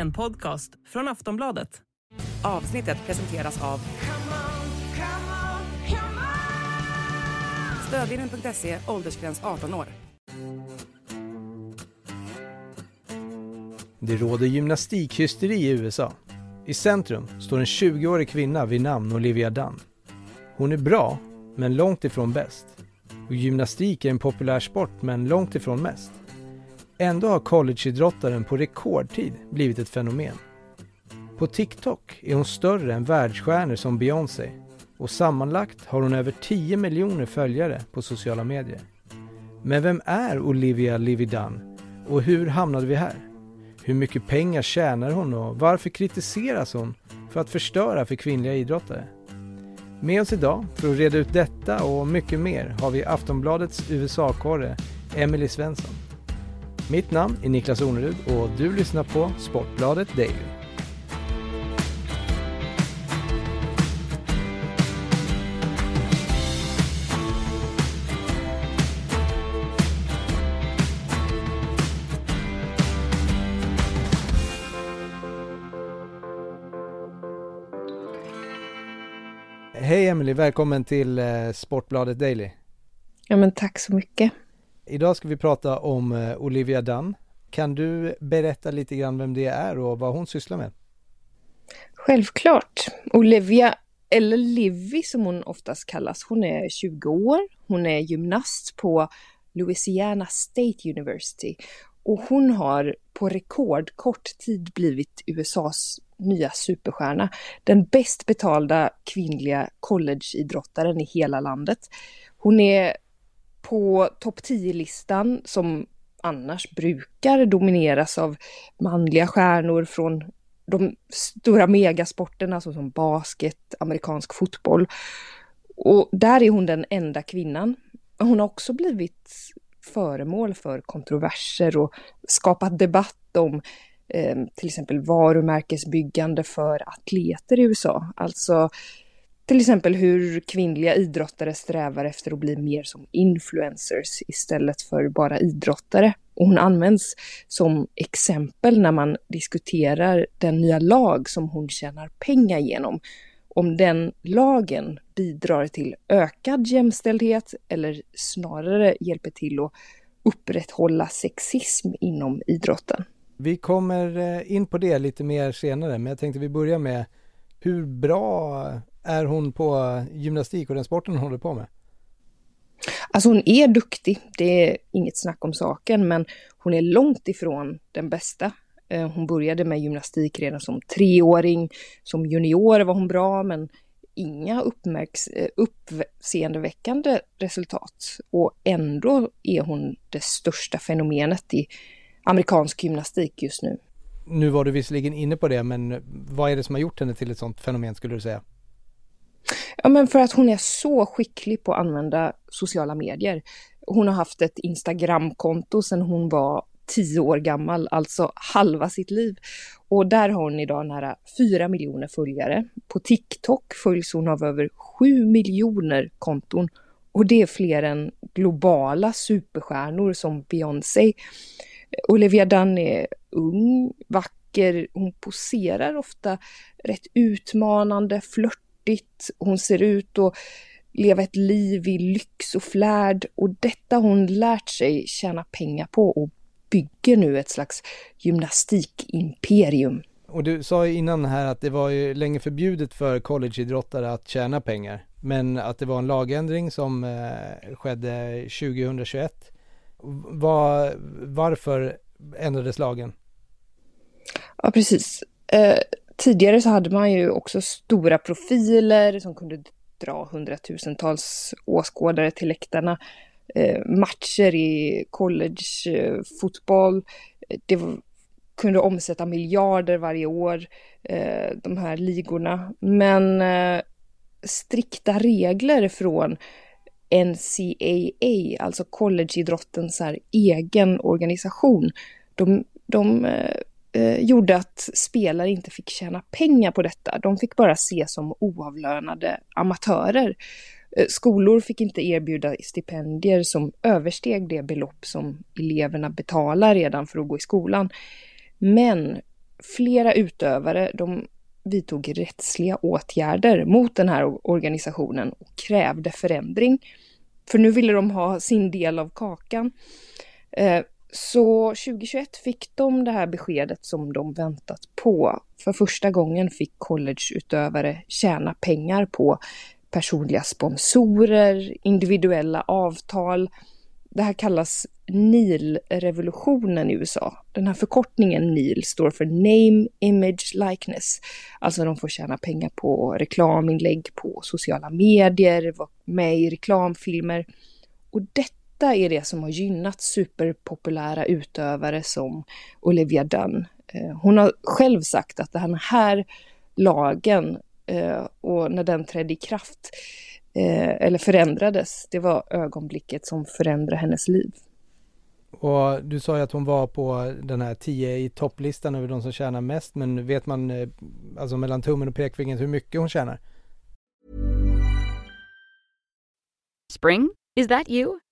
En podcast från Aftonbladet. Avsnittet presenteras av Stödlinjen.se, åldersgräns 18 år. Det råder gymnastikhysteri i USA. I centrum står en 20-årig kvinna vid namn Olivia Dunn. Hon är bra, men långt ifrån bäst. Och gymnastik är en populär sport, men långt ifrån mest. Ändå har collegeidrottaren på rekordtid blivit ett fenomen. På TikTok är hon större än världsstjärnor som Beyoncé och sammanlagt har hon över 10 miljoner följare på sociala medier. Men vem är Olivia Lividan och hur hamnade vi här? Hur mycket pengar tjänar hon och varför kritiseras hon för att förstöra för kvinnliga idrottare? Med oss idag för att reda ut detta och mycket mer har vi Aftonbladets USA-korre Emily Svensson. Mitt namn är Niklas Ornerud och du lyssnar på Sportbladet Daily. Hej Emily, välkommen till eh, Sportbladet Daily. Ja men tack så mycket. Idag ska vi prata om eh, Olivia Dunn. Kan du berätta lite grann vem det är och vad hon sysslar med? Självklart. Olivia, eller Livy som hon oftast kallas, hon är 20 år. Hon är gymnast på Louisiana State University och hon har på rekordkort tid blivit USAs nya superstjärna. Den bäst betalda kvinnliga collegeidrottaren i hela landet. Hon är på topp 10-listan som annars brukar domineras av manliga stjärnor från de stora megasporterna såsom basket, amerikansk fotboll. Och där är hon den enda kvinnan. Hon har också blivit föremål för kontroverser och skapat debatt om eh, till exempel varumärkesbyggande för atleter i USA. Alltså till exempel hur kvinnliga idrottare strävar efter att bli mer som influencers istället för bara idrottare. Och hon används som exempel när man diskuterar den nya lag som hon tjänar pengar genom. Om den lagen bidrar till ökad jämställdhet eller snarare hjälper till att upprätthålla sexism inom idrotten. Vi kommer eh, in på det lite mer senare, men jag tänkte vi börjar med hur bra är hon på gymnastik och den sporten hon håller på med? Alltså hon är duktig, det är inget snack om saken, men hon är långt ifrån den bästa. Eh, hon började med gymnastik redan som treåring. Som junior var hon bra, men inga uppmärks eh, uppseendeväckande resultat. Och ändå är hon det största fenomenet i amerikansk gymnastik just nu. Nu var du visserligen inne på det, men vad är det som har gjort henne till ett sånt fenomen skulle du säga? Ja, men för att hon är så skicklig på att använda sociala medier. Hon har haft ett Instagramkonto sedan hon var tio år gammal, alltså halva sitt liv. Och där har hon idag nära fyra miljoner följare. På TikTok följs hon av över sju miljoner konton. Och det är fler än globala superstjärnor som Beyoncé. Olivia Dunn är ung, vacker, hon poserar ofta rätt utmanande, flörtigt. Hon ser ut att leva ett liv i lyx och flärd och detta har hon lärt sig tjäna pengar på och bygger nu ett slags gymnastikimperium. Och du sa ju innan här att det var ju länge förbjudet för collegeidrottare att tjäna pengar. Men att det var en lagändring som eh, skedde 2021. Var, varför ändrades lagen? Ja, precis. Eh, tidigare så hade man ju också stora profiler som kunde dra hundratusentals åskådare till läktarna. Eh, matcher i collegefotboll. Eh, eh, det var, kunde omsätta miljarder varje år, eh, de här ligorna. Men eh, strikta regler från NCAA, alltså collegeidrottens egen organisation, de, de eh, eh, gjorde att spelare inte fick tjäna pengar på detta. De fick bara ses som oavlönade amatörer. Eh, skolor fick inte erbjuda stipendier som översteg det belopp som eleverna betalar redan för att gå i skolan. Men flera utövare de vidtog rättsliga åtgärder mot den här organisationen och krävde förändring. För nu ville de ha sin del av kakan. Eh, så 2021 fick de det här beskedet som de väntat på. För första gången fick collegeutövare tjäna pengar på personliga sponsorer, individuella avtal. Det här kallas NIL-revolutionen i USA. Den här förkortningen NIL står för Name, Image, Likeness. Alltså de får tjäna pengar på reklaminlägg på sociala medier, vara med i reklamfilmer. Och detta är det som har gynnat superpopulära utövare som Olivia Dunn. Eh, hon har själv sagt att den här lagen eh, och när den trädde i kraft eh, eller förändrades, det var ögonblicket som förändrade hennes liv. Och du sa ju att hon var på den här 10 i topplistan över de som tjänar mest, men vet man alltså mellan tummen och pekfingret hur mycket hon tjänar? Spring? Is that you?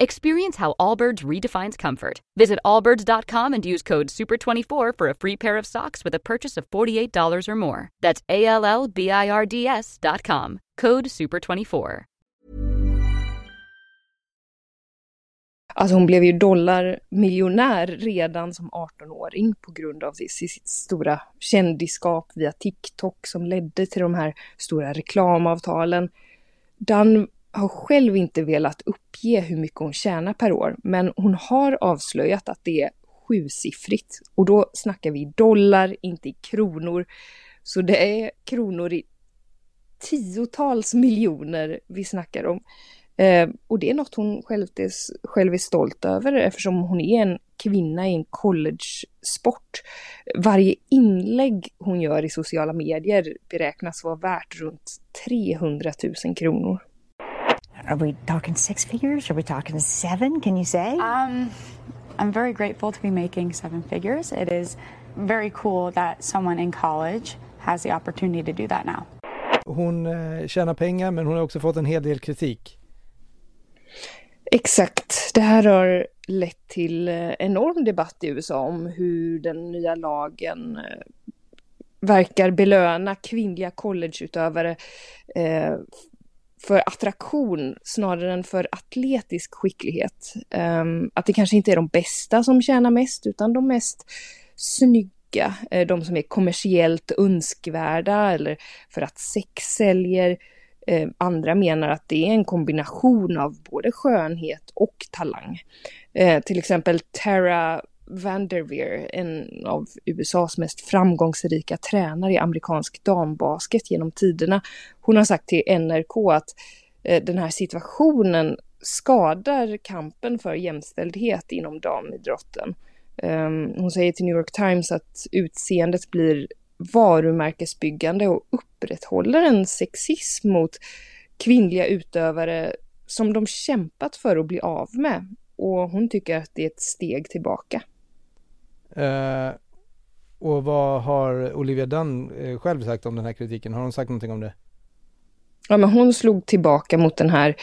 Experience how Allbirds redefines comfort. Visit allbirds.com and use code SUPER24 for a free pair of socks with a purchase of $48 or more. That's A L L B I R D S.com. Code SUPER24. Alltså hon blev ju dollarmiljonär redan som 18-åring på grund av sitt stora kändisskap via TikTok som ledde till de här stora reklamavtalen. Dan har själv inte velat uppge hur mycket hon tjänar per år, men hon har avslöjat att det är sjusiffrigt. Och då snackar vi dollar, inte i kronor. Så det är kronor i tiotals miljoner vi snackar om. Eh, och det är något hon själv är, själv är stolt över eftersom hon är en kvinna i en college-sport. Varje inlägg hon gör i sociala medier beräknas vara värt runt 300 000 kronor. Are we talking six figures? Are we talking seven? Can you say? Um, I'm very grateful to be making seven figures. It is very cool that someone in college has the opportunity to do that now. Hon eh, tjänar pengar men hon har också fått en hel del kritik. Exakt. Det här har lett till eh, enorm debatt i USA om hur den nya lagen eh, verkar belöna kvinnliga collegeutövare eh, för attraktion snarare än för atletisk skicklighet. Um, att det kanske inte är de bästa som tjänar mest utan de mest snygga, eh, de som är kommersiellt önskvärda eller för att sex säljer. Um, andra menar att det är en kombination av både skönhet och talang. Uh, till exempel Tara Vanderveer, en av USAs mest framgångsrika tränare i amerikansk dambasket genom tiderna. Hon har sagt till NRK att eh, den här situationen skadar kampen för jämställdhet inom damidrotten. Um, hon säger till New York Times att utseendet blir varumärkesbyggande och upprätthåller en sexism mot kvinnliga utövare som de kämpat för att bli av med. Och hon tycker att det är ett steg tillbaka. Eh, och vad har Olivia Dunn eh, själv sagt om den här kritiken? Har hon sagt någonting om det? Ja, men hon slog tillbaka mot den här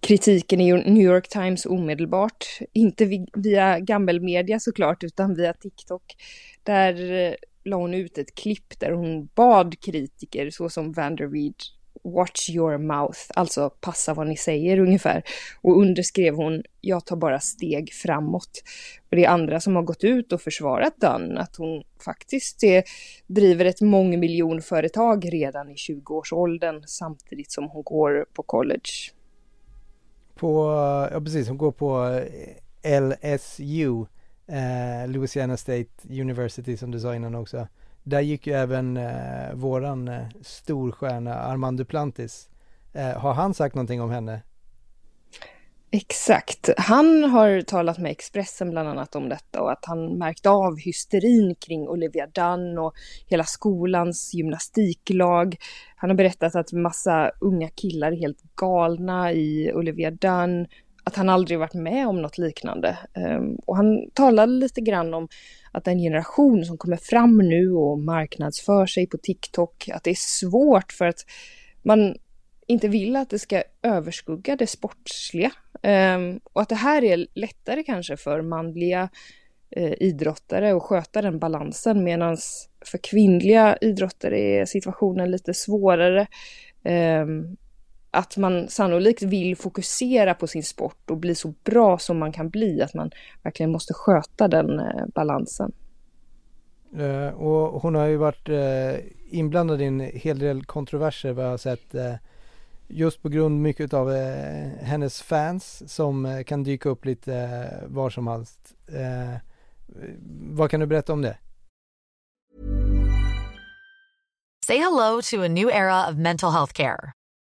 kritiken i New York Times omedelbart. Inte via gammelmedia såklart, utan via TikTok. Där eh, la hon ut ett klipp där hon bad kritiker såsom Vanderweed Watch your mouth, alltså passa vad ni säger ungefär. Och underskrev hon, jag tar bara steg framåt. Och det är andra som har gått ut och försvarat Dunn, att hon faktiskt är, driver ett mångmiljonföretag redan i 20-årsåldern samtidigt som hon går på college. På, ja precis, hon går på eh, LSU eh, Louisiana State University som du sa innan också. Där gick ju även eh, våran eh, storstjärna Armand Duplantis. Eh, har han sagt någonting om henne? Exakt. Han har talat med Expressen bland annat om detta och att han märkt av hysterin kring Olivia Dunn och hela skolans gymnastiklag. Han har berättat att massa unga killar är helt galna i Olivia Dunn, att han aldrig varit med om något liknande. Ehm, och han talade lite grann om att den generation som kommer fram nu och marknadsför sig på TikTok, att det är svårt för att man inte vill att det ska överskugga det sportsliga. Um, och att det här är lättare kanske för manliga eh, idrottare att sköta den balansen medan för kvinnliga idrottare är situationen lite svårare. Um, att man sannolikt vill fokusera på sin sport och bli så bra som man kan bli, att man verkligen måste sköta den uh, balansen. Uh, och hon har ju varit inblandad i en hel del kontroverser vad jag har sett just på grund mycket av eh, hennes fans som eh, kan dyka upp lite eh, var som helst. Eh, vad kan du berätta om det? Say hello to a new era of mental health care.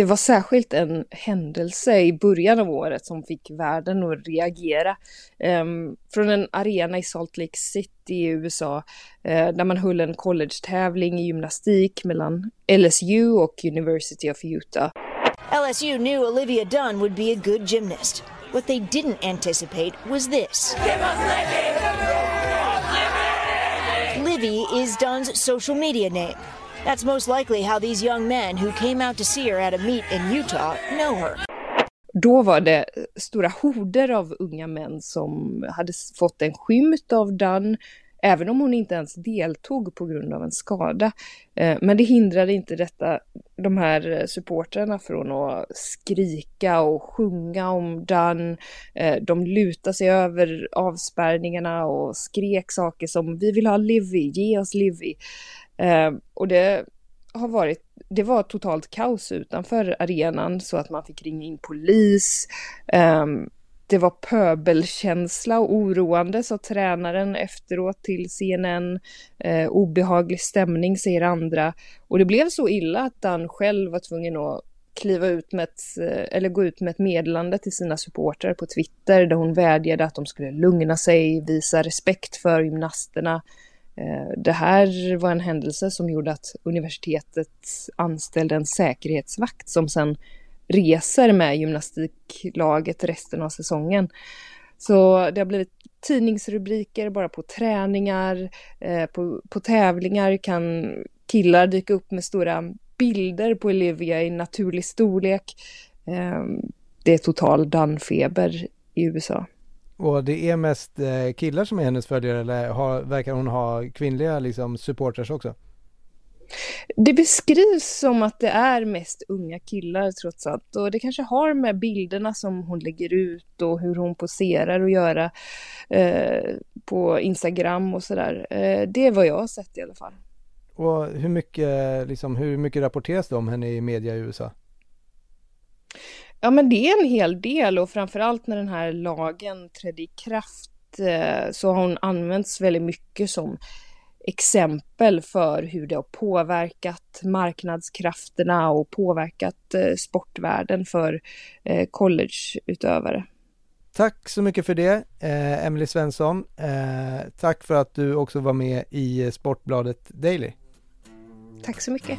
Det var särskilt en händelse i början av året som fick världen att reagera. Um, från en arena i Salt Lake City i USA uh, där man höll en college-tävling i gymnastik mellan LSU och University of Utah. LSU knew Olivia Dunn would be a good gymnast. What they didn't anticipate was this. Livy is Dunn's social media name. That's most likely how these young men who came out to see her at a meet in Utah know her. Då var det eh, stora horder av unga män som hade fått en skymt av Dunn, även om hon inte ens deltog på grund av en skada. Eh, men det hindrade inte detta, de här eh, supportrarna från att skrika och sjunga om Dunn. De lutade sig över avspärrningarna och skrek saker som vi vill ha Livy, ge oss Livy. Eh, och det har varit, det var totalt kaos utanför arenan så att man fick ringa in polis. Eh, det var pöbelkänsla och oroande, sa tränaren efteråt till CNN. Eh, obehaglig stämning, säger andra. Och det blev så illa att han själv var tvungen att kliva ut med ett, eh, eller gå ut med ett meddelande till sina supportrar på Twitter där hon vädjade att de skulle lugna sig, visa respekt för gymnasterna Eh, Eh, det här var en händelse som gjorde att universitetet anställde en säkerhetsvakt som sen reser med gymnastiklaget resten av säsongen. Så det har blivit tidningsrubriker bara på träningar, eh, på, på tävlingar kan killar dyka upp med stora bilder på Olivia i naturlig storlek. Eh, det är total dannfeber i USA. Och det är mest eh, killar som är hennes följare eller har, verkar hon ha kvinnliga liksom, supporters också? Det beskrivs som att det är mest unga killar trots allt och det kanske har med bilderna som hon lägger ut och hur hon poserar och göra eh, på Instagram och sådär. Eh, det är vad jag har sett i alla fall. Och hur mycket, liksom, hur mycket rapporteras det om henne i media i USA? Ja, men det är en hel del och framförallt när den här lagen trädde i kraft eh, så har hon använts väldigt mycket som exempel för hur det har påverkat marknadskrafterna och påverkat eh, sportvärlden för eh, collegeutövare. Tack så mycket för det, eh, Emily Svensson. Eh, tack för att du också var med i Sportbladet Daily. Tack så mycket.